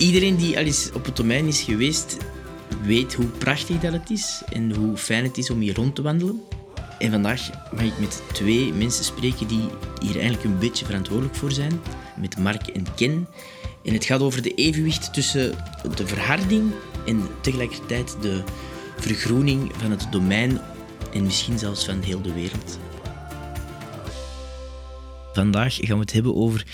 Iedereen die al eens op het domein is geweest, weet hoe prachtig dat het is en hoe fijn het is om hier rond te wandelen. En vandaag mag ik met twee mensen spreken die hier eigenlijk een beetje verantwoordelijk voor zijn. Met Mark en Ken. En het gaat over de evenwicht tussen de verharding en tegelijkertijd de vergroening van het domein en misschien zelfs van heel de wereld. Vandaag gaan we het hebben over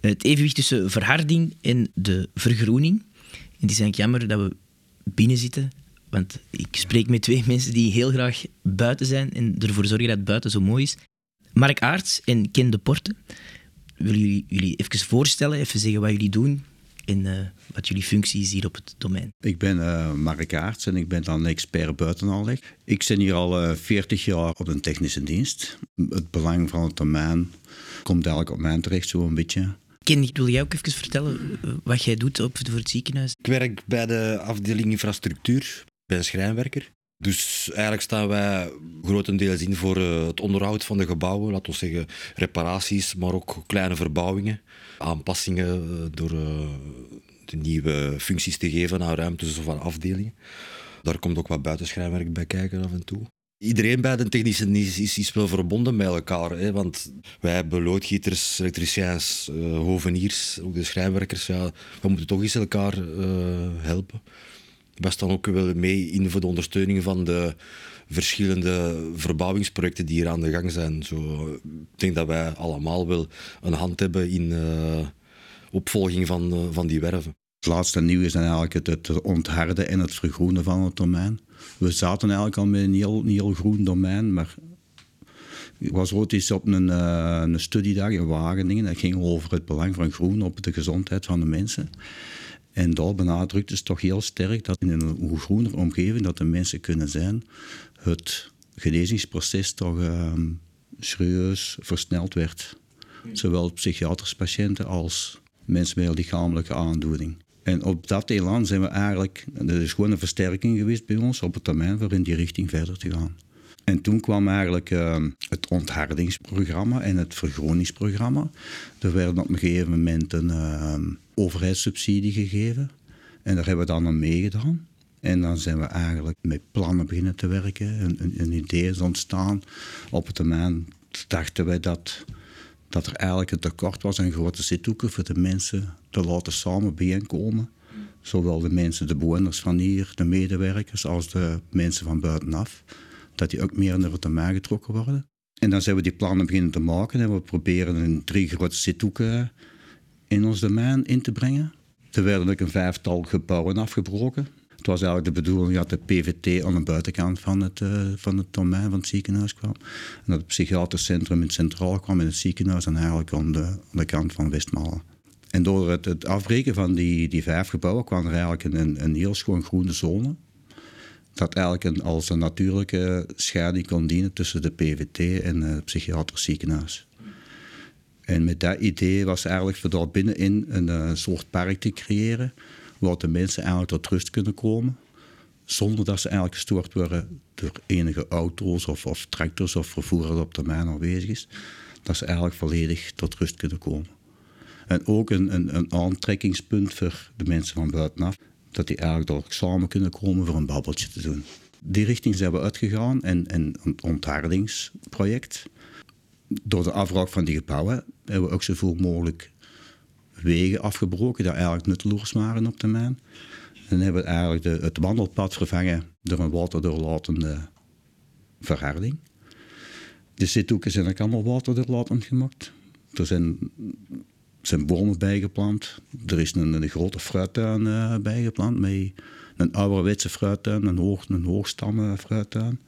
het evenwicht tussen verharding en de vergroening. En het is eigenlijk jammer dat we binnen zitten, want ik spreek met twee mensen die heel graag buiten zijn en ervoor zorgen dat het buiten zo mooi is. Mark Aarts en Ken de Porte. Willen jullie jullie even voorstellen, even zeggen wat jullie doen en uh, wat jullie functie is hier op het domein? Ik ben uh, Mark Aarts en ik ben dan expert buitenaanleg. Ik zit hier al uh, 40 jaar op een technische dienst. Het belang van het domein komt eigenlijk op mij terecht, zo een beetje. Ken, wil jij ook even vertellen eh, wat jij doet op, voor het ziekenhuis? Ik werk bij de afdeling infrastructuur, bij een schrijnwerker. Dus eigenlijk staan wij grotendeels in voor eh, het onderhoud van de gebouwen, laten we zeggen reparaties, maar ook kleine verbouwingen, aanpassingen eh, door de nieuwe functies te geven aan ruimtes of aan afdelingen. Daar komt ook wat buitenschrijnwerk bij kijken af en toe. Iedereen bij de technische is, is, wel verbonden met elkaar. Hè? Want wij hebben loodgieters, elektriciëns, uh, hoveniers, ook de schrijnwerkers. Ja, we moeten toch eens elkaar helpen. Wij staan ook wel mee in voor de ondersteuning van de verschillende verbouwingsprojecten die hier aan de gang zijn. Zo, ik denk dat wij allemaal wel een hand hebben in uh, opvolging van, van die werven. Het laatste nieuws is eigenlijk het, het ontharden en het vergroenen van het domein we zaten eigenlijk al met een heel, heel groen domein, maar ik was ooit eens op een, uh, een studiedag in Wageningen. Dat ging over het belang van groen op de gezondheid van de mensen. En daar benadrukte ze toch heel sterk dat in een groener omgeving dat de mensen kunnen zijn, het genezingsproces toch uh, serieus versneld werd. Zowel psychiatrische patiënten als mensen met lichamelijke aandoening. En op dat elan zijn we eigenlijk, dat is gewoon een versterking geweest bij ons op het termijn voor in die richting verder te gaan. En toen kwam eigenlijk uh, het onthardingsprogramma en het vergroningsprogramma. Er werd op een gegeven moment een uh, overheidssubsidie gegeven. En daar hebben we dan aan meegedaan. En dan zijn we eigenlijk met plannen beginnen te werken. Een, een, een idee is ontstaan. Op het termijn dachten wij dat dat er eigenlijk een tekort was aan grote zithoeken voor de mensen te laten samen bijeenkomen. Zowel de mensen, de bewoners van hier, de medewerkers, als de mensen van buitenaf. Dat die ook meer naar het domein getrokken worden. En dan zijn we die plannen beginnen te maken en we proberen een drie grote zithoeken in ons domein in te brengen. Er werden ook een vijftal gebouwen afgebroken. Het was eigenlijk de bedoeling dat de PVT aan de buitenkant van het, uh, van het domein van het ziekenhuis kwam. En dat het psychiatrisch centrum in het centraal kwam in het ziekenhuis en eigenlijk aan de, aan de kant van Westmalen. En door het, het, afbreken van die, die vijf gebouwen kwam er eigenlijk een, een heel schoon groene zone. Dat eigenlijk een, als een natuurlijke scheiding kon dienen tussen de PVT en het psychiatrisch ziekenhuis. En met dat idee was eigenlijk voor daar binnenin een, een soort park te creëren waar de mensen eigenlijk tot rust kunnen komen. Zonder dat ze eigenlijk gestoord worden door enige auto's of, of tractors of vervoer dat op termijn aanwezig is. Dat ze eigenlijk volledig tot rust kunnen komen. En ook een, een, een aantrekkingspunt voor de mensen van buitenaf. Dat die eigenlijk door samen kunnen komen voor een babbeltje te doen. Die richting zijn we uitgegaan en, en een onthardingsproject. Door de afbraak van die gebouwen hebben we ook zoveel mogelijk wegen afgebroken die eigenlijk nutteloos waren op termijn. En hebben we eigenlijk de, het wandelpad vervangen door een waterdoorlatende verharding. De zithoeken zijn ook allemaal waterdoorlatend gemaakt. Er zijn, zijn bomen bijgeplant. Er is een, een grote fruittuin uh, bijgeplant met een ouderwetse fruittuin, een, hoog, een hoogstammen fruittuin.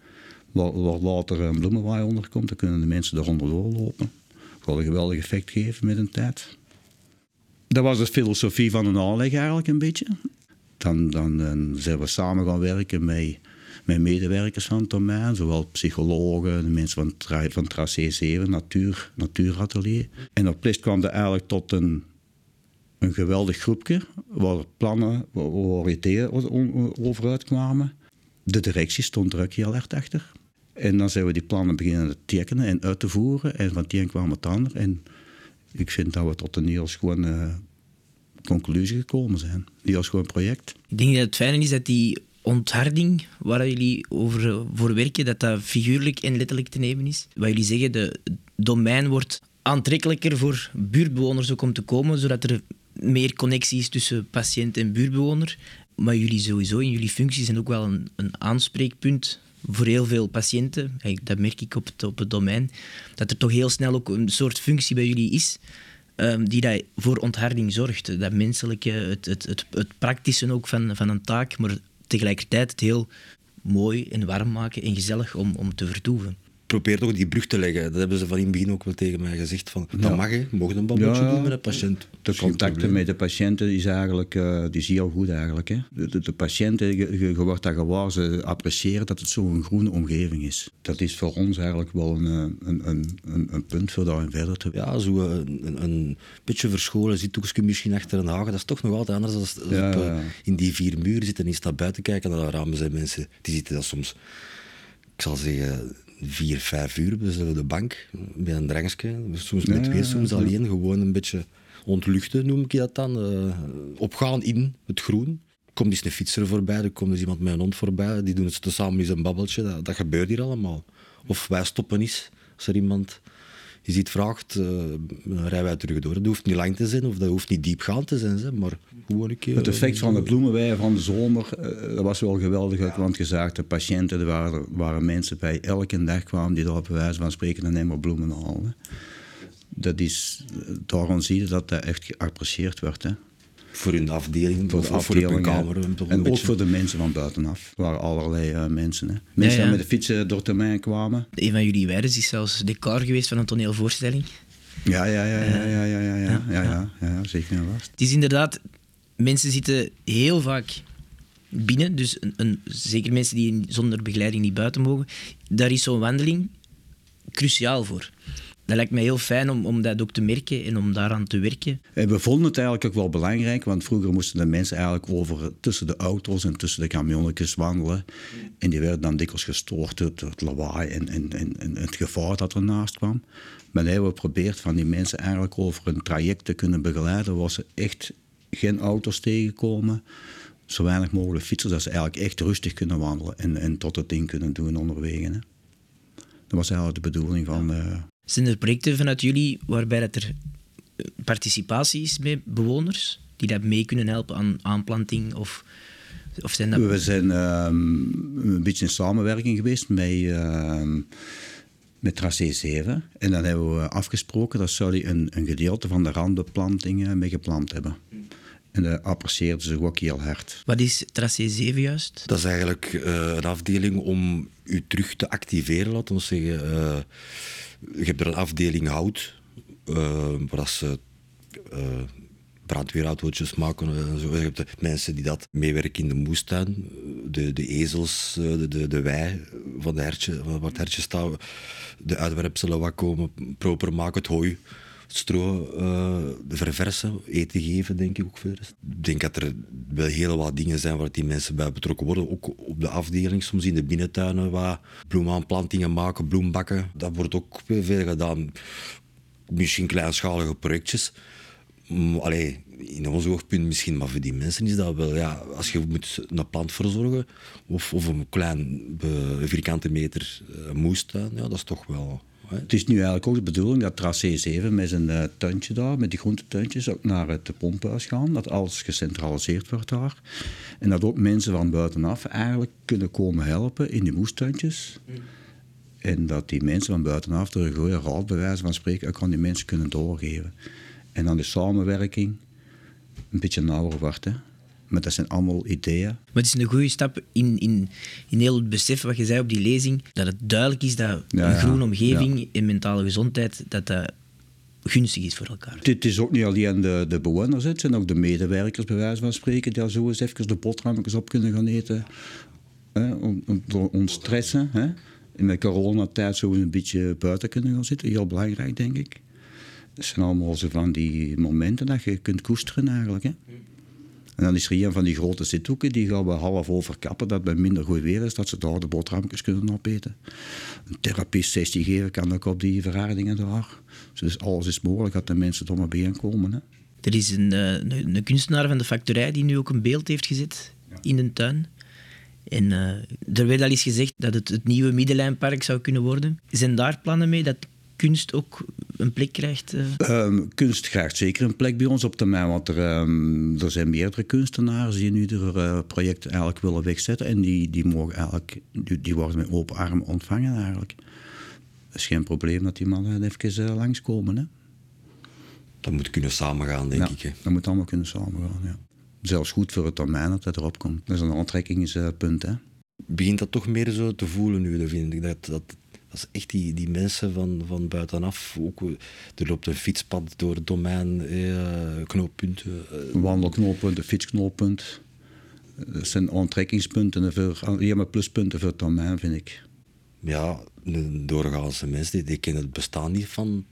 Waar, later een bloemenwaai onder komt, dan kunnen de mensen eronder doorlopen. Dat zal een geweldig effect geven met een tijd dat was de filosofie van een aanleg eigenlijk een beetje. Dan, dan, dan zijn we samen gaan werken met, met medewerkers van het domein, zowel psychologen, de mensen van, van Tracé 7, natuur, natuuratelier. En op plek kwam er eigenlijk tot een, een geweldig groepje waar plannen, waar ideeën over uitkwamen. De directie stond er ook heel erg achter. En dan zijn we die plannen beginnen te tekenen en uit te voeren. En van het een kwam het ander. En ik vind dat we tot een heel schoon conclusie gekomen zijn. Die was gewoon project. Ik denk dat het fijne is dat die ontharding waar jullie over eh, voor werken, dat dat figuurlijk en letterlijk te nemen is. Wat jullie zeggen, de domein wordt aantrekkelijker voor buurtbewoners ook om te komen, zodat er meer connectie is tussen patiënt en buurtbewoner. Maar jullie sowieso in jullie functie zijn ook wel een, een aanspreekpunt voor heel veel patiënten. Dat merk ik op het, op het domein. Dat er toch heel snel ook een soort functie bij jullie is ehm, die dat voor ontharding zorgt. Dat menselijke, het, het, het, het praktische ook van, van een taak, maar tegelijkertijd het heel mooi en warm maken en gezellig om, om te vertoeven. Probeer toch die brug te leggen. Dat hebben ze van in het begin ook wel tegen mij gezegd. Van, dat Ja. mag je, mogen een babbeltje Ja, doen met een patiënt. De contacten met de patiënten is eigenlijk, eh, die zie je al goed eigenlijk. Hè? De, de, de patiënten, je, wordt dat gewaar, ze appreciëren dat het zo'n groene omgeving is. Dat is voor ons eigenlijk wel een, eh, een, een, een, een punt voor daarin verder te Ja, zo eh, een, een beetje verscholen zithoekje misschien achter een hagen. Dat is toch nog altijd anders dan als Ja, op, ja. in die vier muren zitten en je staat buiten kijken naar de ramen. zijn mensen die zitten dat soms, ik zal zeggen, vier, vijf uur zo de bank bij een drankje. Soms met twee, soms alleen. Gewoon een beetje ontluchten noem ik dat dan. eh, opgaan in het groen. Komt eens een fietser voorbij, er komt eens iemand met een hond voorbij. Die doen het samen eens een babbeltje. Dat, dat gebeurt hier allemaal. Of wij stoppen eens als er iemand je iets vraagt, dan rijden wij terug door. Dat hoeft niet lang te zijn of dat hoeft niet diepgaand te zijn, maar gewoon een keer. Het effect van de bloemenweien van de zomer, eh, dat was wel geweldig. Want gezegd, de patiënten, er waren, waren mensen bij elke dag kwamen die daar op wijze van spreken een emmer bloemen halen. Dat is, eh, daarom zie je dat dat echt geapprecieerd werd. Hè. Voor hun afdeling, Voor de of voor hun En ook beetje. voor de mensen van buitenaf. Er waren allerlei eh, mensen. Hè. Mensen ja. die met de fietsen door het termijn kwamen. Een van jullie weiders is zelfs decor geweest van een toneelvoorstelling. Ja, ja, ja, ja, ja, ja, ja, ja, ja, ja, ja, ja, zeker en vast. Het is inderdaad, mensen zitten heel vaak binnen, dus een, een- zeker mensen die zonder begeleiding niet buiten mogen. Daar is zo'n wandeling cruciaal voor. Dat lijkt mij heel fijn om, om dat ook te merken en om daaraan te werken. En we vonden het eigenlijk ook wel belangrijk, want vroeger moesten de mensen eigenlijk over tussen de auto's en tussen de camionnetjes wandelen. En die werden dan dikwijls gestoord door het lawaai en, en, en, en het gevaar dat ernaast kwam. Maar hebben we geprobeerd van die mensen eigenlijk over een traject te kunnen begeleiden, waar ze echt geen auto's tegenkomen, zo weinig mogelijk fietsers, dat ze eigenlijk echt rustig kunnen wandelen en, en tot het ding kunnen doen onderweg. Hè. Dat was eigenlijk de bedoeling van... eh, Zijn er projecten vanuit jullie waarbij dat er eh, participatie is bij bewoners? Die dat mee kunnen helpen aan aanplanting? Of, of. We zijn ehm, een beetje in samenwerking geweest met, ehm met Tracé 7. En dan hebben we afgesproken dat die een, een gedeelte van de randbeplantingen mee geplant hebben. En dat apprecieerden ze ook heel hard. Wat is Tracé 7 juist? Dat is eigenlijk eh, een afdeling om u terug te activeren, laten we zeggen. Eh, je hebt er een afdeling hout, eh, waar ze eh brandweerautootjes maken. en zo. Je hebt de mensen die dat meewerken in de moestuin, de, de ezels, de, de, de wei van de hertje, waar het hertje staat, de uitwerpselen wat komen, proper maken, het hooi stro eh, verversen, eten geven, denk ik ook verder. Ik denk dat er wel heel wat dingen zijn waar die mensen bij betrokken worden. Ook op de afdeling, soms in de binnentuinen, waar bloemaanplantingen maken, bloembakken. Dat wordt ook veel gedaan. Misschien kleinschalige projectjes. Allee, in ons oogpunt misschien, maar voor die mensen is dat wel, ja, als je moet een plant verzorgen of, of een klein vierkante meter eh, moestuin, ja, dat is toch wel... Het is nu eigenlijk ook de bedoeling dat Tracé 7 met zijn eh, tuintje daar, met die groentetuintjes, ook naar het pomphuis gaan. Dat alles gecentraliseerd wordt daar. En dat ook mensen van buitenaf eigenlijk kunnen komen helpen in die moestuintjes. En dat die mensen van buitenaf er een goede raad, bij wijze van spreken, ook aan die mensen kunnen doorgeven. En dan de samenwerking een beetje nauwer wordt. Hè. Maar dat zijn allemaal ideeën. Maar het is een goede stap in, in, in heel het besef wat je zei op die lezing, dat het duidelijk is dat Ja, een groene omgeving en mentale gezondheid, dat dat gunstig is voor elkaar. Het is ook niet alleen de, de bewoners, het zijn ook de medewerkers, bij wijze van spreken, die al zo eens even de boterhammetjes op kunnen gaan eten. Hè, om, om te ontstressen. Hè. In de coronatijd zo een beetje buiten kunnen gaan zitten. Heel belangrijk, denk ik. Dat zijn allemaal zo van die momenten dat je kunt koesteren eigenlijk. Hè. En dan is er een van die grote zithoeken, die gaan we half overkappen, dat bij minder goed weer is, dat ze daar de boterhammetjes kunnen opeten. Een therapist 16 geven kan ook op die verhardingen daar. Dus alles is mogelijk dat de mensen er maar komen. Hè. Er is een, eh, een, een kunstenaar van de factorij die nu ook een beeld heeft gezet in de tuin. En uh, er werd al eens gezegd dat het het nieuwe Middenlijnpark zou kunnen worden. Zijn daar plannen mee dat kunst ook een plek krijgt? Uh? kunst krijgt zeker een plek bij ons op termijn, want er, um, er zijn meerdere kunstenaars die nu er uh, project eigenlijk willen wegzetten en die, die, mogen eigenlijk, die, die worden met open arm ontvangen eigenlijk. Het is geen probleem dat die mannen even uh, langskomen. Hè? Dat moet kunnen samengaan, denk ja, ik. Hè? Dat moet allemaal kunnen samengaan, ja. Zelfs goed voor het domein dat het erop komt. Dat is een aantrekkingspunt. Hè? Begint dat toch meer zo te voelen nu? Dat vind ik dat, dat, dat is echt die, die mensen van, van buitenaf. Ook, er loopt een fietspad door het domein, eh, knooppunten. Eh. Wandelknooppunt, een fietsknooppunt. Dat zijn aantrekkingspunten, voor, alleen pluspunten voor het domein, vind ik. Ja, de doorgaanse mensen die, die kennen het bestaan niet van,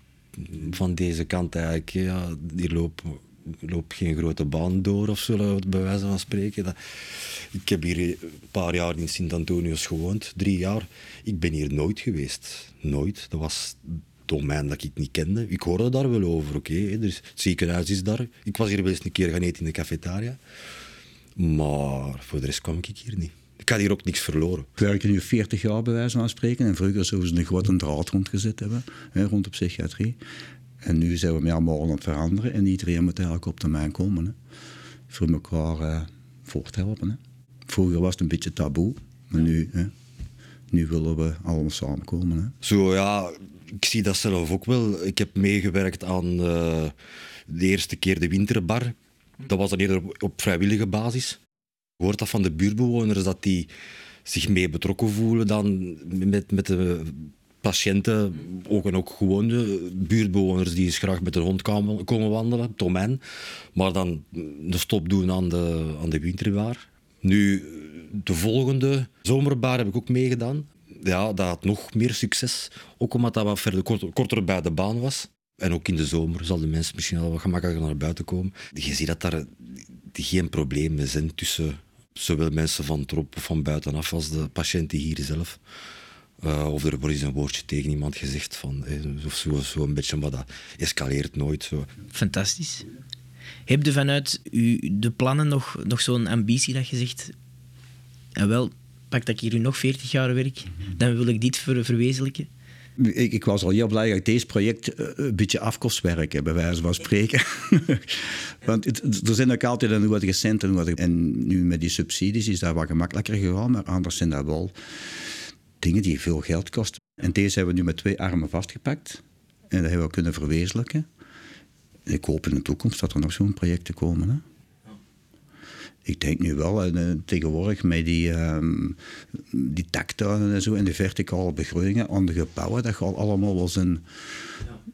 van deze kant eigenlijk. Ja, die lopen loopt geen grote baan door of zo, bij wijze van spreken. Dat, ik heb hier een paar jaar in Sint-Antonius gewoond, drie jaar. Ik ben hier nooit geweest. Nooit. Dat was domein dat ik niet kende. Ik hoorde daar wel over, oké. Okay, het ziekenhuis is daar. Ik was hier wel eens een keer gaan eten in de cafetaria. Maar voor de rest kwam ik hier niet. Ik had hier ook niks verloren. We werken nu 40 jaar bij wijze van spreken. En vroeger zouden ze een grote draad rondgezet hebben, hè, rond de psychiatrie. En nu zijn we meer morgen aan het veranderen en iedereen moet eigenlijk op termijn komen. Hè. Voor elkaar uh, voorthelpen. Hè. Vroeger was het een beetje taboe, maar nu, hè, nu willen we allemaal samenkomen. Hè. Zo ja, ik zie dat zelf ook wel. Ik heb meegewerkt aan uh, de eerste keer de winterbar. Dat was dan eerder op, op vrijwillige basis. Je hoort dat van de buurtbewoners dat die zich mee betrokken voelen dan met, met de patiënten, ook en ook gewoon de buurtbewoners die eens graag met een hond komen wandelen, Tomen. Maar dan de stop doen aan de, aan de winterbaar. Nu, de volgende zomerbaar heb ik ook meegedaan. Ja, dat had nog meer succes. Ook omdat dat wat verder korter, bij de baan was. En ook in de zomer zal de mensen misschien al wat gemakkelijker naar buiten komen. Je ziet dat daar geen problemen zijn tussen zowel mensen van trop van buitenaf als de patiënten hier zelf. Uh, of er wordt eens een woordje tegen iemand gezegd van, eh, of zo, zo een beetje, maar dat escaleert nooit. Zo. Fantastisch. Heb je vanuit u de plannen nog, nog zo'n ambitie dat je zegt, en wel, pak dat ik hier nog 40 jaar werk, dan wil ik dit ver, verwezenlijken? Ik, ik, was al heel blij dat ik deze project uh, een beetje afkostwerk heb, bij wijze van spreken. Want het, er zijn ook altijd een wat centen. En nu met die subsidies is dat wat gemakkelijker gegaan, maar anders zijn dat wel dingen die veel geld kosten. En deze hebben we nu met twee armen vastgepakt. En dat hebben we kunnen verwezenlijken. Ik hoop in de toekomst dat er nog zo'n projecten komen. Hè? Ik denk nu wel, tegenwoordig met die, um, die taktuinen en zo en de verticale begroeningen aan de gebouwen, dat gaat allemaal wel zijn,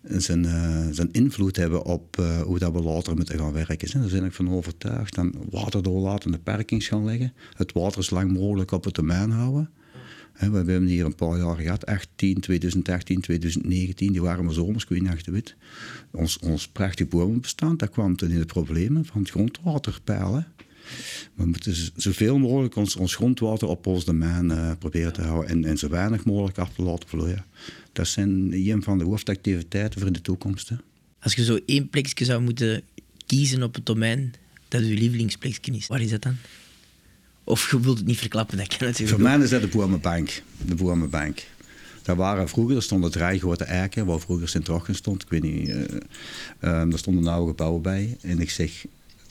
zijn, uh, zijn invloed hebben op uh, hoe dat we later moeten gaan werken. Daar ben ik van overtuigd. Dan water doorlatende parkings gaan leggen, het water zo lang mogelijk op het termijn houden. We hebben hier een paar jaar gehad, 18, 2018, 2019, die waren maar zomers, ik weet wit. Ons, ons prachtig bomenbestand, dat kwam toen in de problemen van het grondwaterpeilen. We moeten zoveel mogelijk ons, grondwater op ons domein uh, proberen te houden en, en zo weinig mogelijk af te laten vloeien. Dat zijn een van de hoofdactiviteiten voor de toekomst. Als je zo één plekje zou moeten kiezen op het domein dat je lievelingsplekje is, waar is dat dan? Of je wilt het niet verklappen, dat kan natuurlijk Voor mij is dat de Boemenbank. De Boemenbank. Daar waren vroeger, er stonden drie grote eiken, waar vroeger Sint-Rochen stond. Ik weet niet, uh, uh, er stonden oude gebouwen bij. En ik zeg,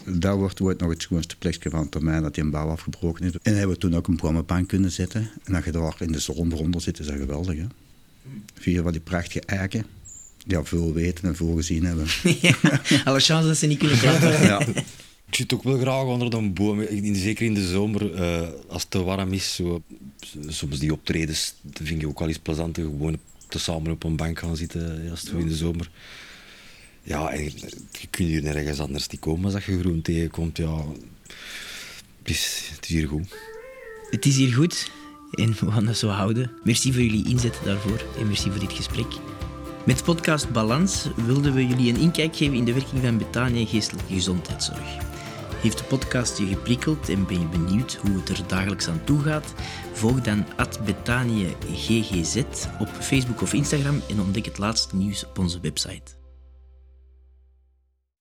daar wordt ooit nog het schoonste plekje van het termijn dat die een bouw afgebroken is. En hebben we toen ook een bomenbank kunnen zetten. En als je daar in de zon eronder zit, is dat geweldig. Hè? Vier van die prachtige eiken. Die veel weten en veel gezien hebben. ja, alle chance dat ze niet kunnen klappen. ja. Ik zit ook wel graag onder een boom, zeker in de zomer, uh, als het te warm is. Zo, soms die optredens dat vind ik ook wel eens plezant. Gewoon te samen op een bank gaan zitten als het in de zomer. Ja, en je kunt hier nergens anders die komen als je groen tegenkomt. Ja, het is, het is hier goed. Het is hier goed en we gaan dat zo houden. Merci voor jullie inzet daarvoor en merci voor dit gesprek. Met podcast Balans wilden we jullie een inkijk geven in de werking van Betania Geestelijke Gezondheidszorg. Heeft de podcast je geprikkeld en ben je benieuwd hoe het er dagelijks aan toe gaat? Volg dan GGZ op Facebook of Instagram en ontdek het laatste nieuws op onze website.